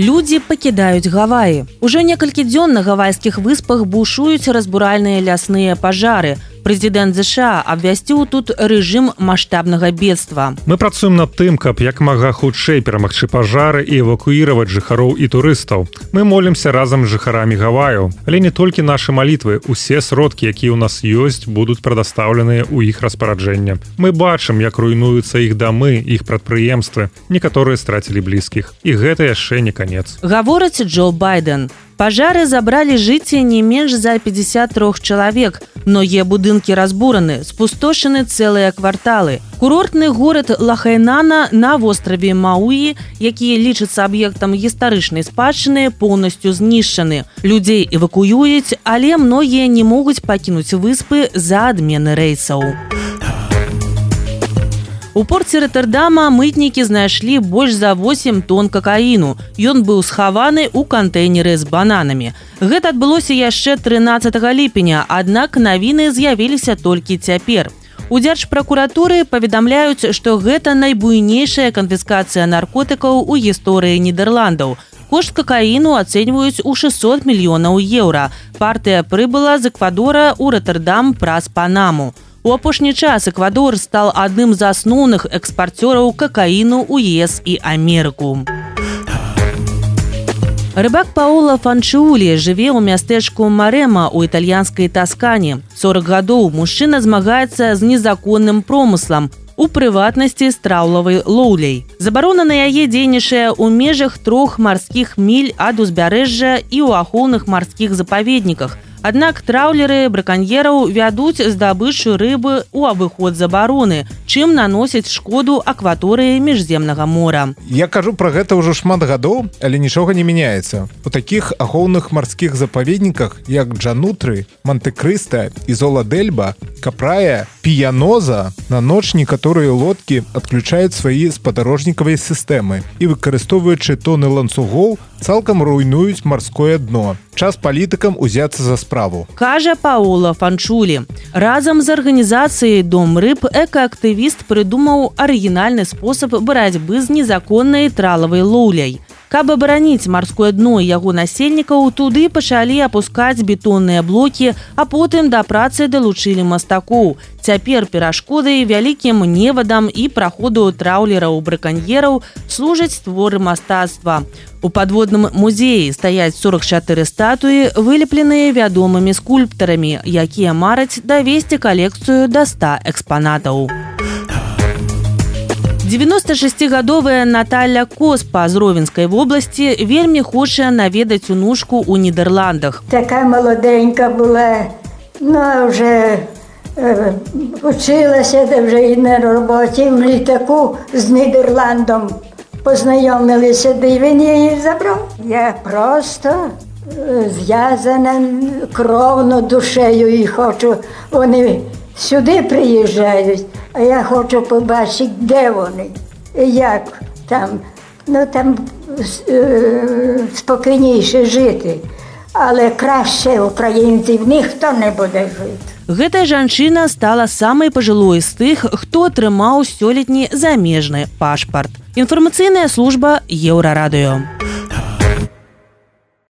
Людзі пакідаюць гаваі. Ужо некалькі дзён на гавайскіх выспах бушуюць разбуральныя лясныя пажары. Прэзідэнт ЗША абвясціў тут рэжым маштабнага бедства. Мы працуем над тым, каб як мага хутчэй перамагчы пажары і эвакуіраваць жыхароў і турыстаў. Мы молімся разам з жыхарамі гаваю, але не толькі нашы малітвы, усе сродкі, якія ў нас ёсць, будуць прадастаўленыя ў іх распараджэння. Мы бачым, як руйнуюцца іх дамы, іх прадпрыемствы, некаторыя страцілі блізкіх. І гэта яшчэ не канец. Гаворыць Джо Байден. Пажары забралі жыцці не менш за 53 чалавек. Многія будынкі разбураны, спустошаны цэлыя кварталы. Курортны горад Лахайнана на востраве Мауі, які лічыцца аб'ектам гістарычнай спадчыны, поўнасцю знішчаны. Людзей эвакуююць, але многія не могуць пакінуць выспы за адмены рэйсаў. У порце Роттердама мытнікі знайшлі больш за 8 тонн какаіну. Ён быў схаваны ў кантэйнеры з бананамі. Гэта адбылося яшчэ 13 ліпеня, аднак навіны з'явіліся толькі цяпер. У дзяржпракуратуры паведамляюць, што гэта найбуйнейшая канфіскацыя наркотыкаў у гісторыі Нідерландаў. Кошт какаіну ацэньваюць у 600 мільёнаў еўра. Партыя прыбыла з Эквадора ў Роттердам праз Панаму. У апошні час Эквадор стал адным з асноўных экспарцёраў какаіну ў ЕС і Амерыку. Рыбак Паула Фанчулі жыве ў мястэчку Марэма ў італьянскай таскане. 40 гадоў мужчына змагаецца з незаконным промыслам, у прыватнасці страўлавай лоўляй. Забарона на яе дзейнічае ў межах трох марскіх міль ад узбярэжжа і ў ахоўных марскіх запаведніках, Аднак траўлеры браканьераў вядуць здабычу рыбы ў абыход забароны, чым наносяць шкоду акваторыі міжземнага мора. Я кажу пра гэта ўжо шмат гадоў, але нічога не мяняецца. У такіх ахоўных марскіх запаведніках, як Джанутры, Мантэкрыста і Золадельба, капрая, піяноза, на ноч некаторыя лодкі адключаюць свае спадарожнікавыя сістэмы і выкарыстоўваючы тоны ланцугоў, цалкам руйнуюць марское дно. Час палітыкам узяцца за справу. Кажа Паула Фанчулі. Разам з арганізацыяй дом рыб экаактывіст прыдумаў арыгінальны спосаб барацьбы з незаконнай тралавай лоўляй. Каб абараніць марское дно яго насельнікаў, туды пачалі апускаць бетонныя блокі, а потым да працы далучылі мастакоў. Цяпер перашкодай вялікім невадам і праходу траўлераў браканьераў служаць творы мастацтва. У падводным музеі стаяць 44 статуі, вылепленыя вядомымі скульптарамі, якія мараць давесці калекцыю да 100 экспанатаў. 96гадовая Наталя Коспа з ровенскай вобласці вельмі хоча наведаць унушку ў Нідерландах. Такая маладенька была ну, вже е, училася вже і на роботі в літаку з Нідерландом. Познайомилися, де він її забрав. Я просто зв'язана кровно душею і хочу. Вони сюди приїжджають, а я хочу побачити, де вони і як там. Ну там е, спокійніше жити. Але краще українців ніхто не буде жити. Гэтая жанчына стала самай пажылой з тых, хто атрымаў сёлетні замежны пашпарт. Інфармацыйная служба еўрарадыё.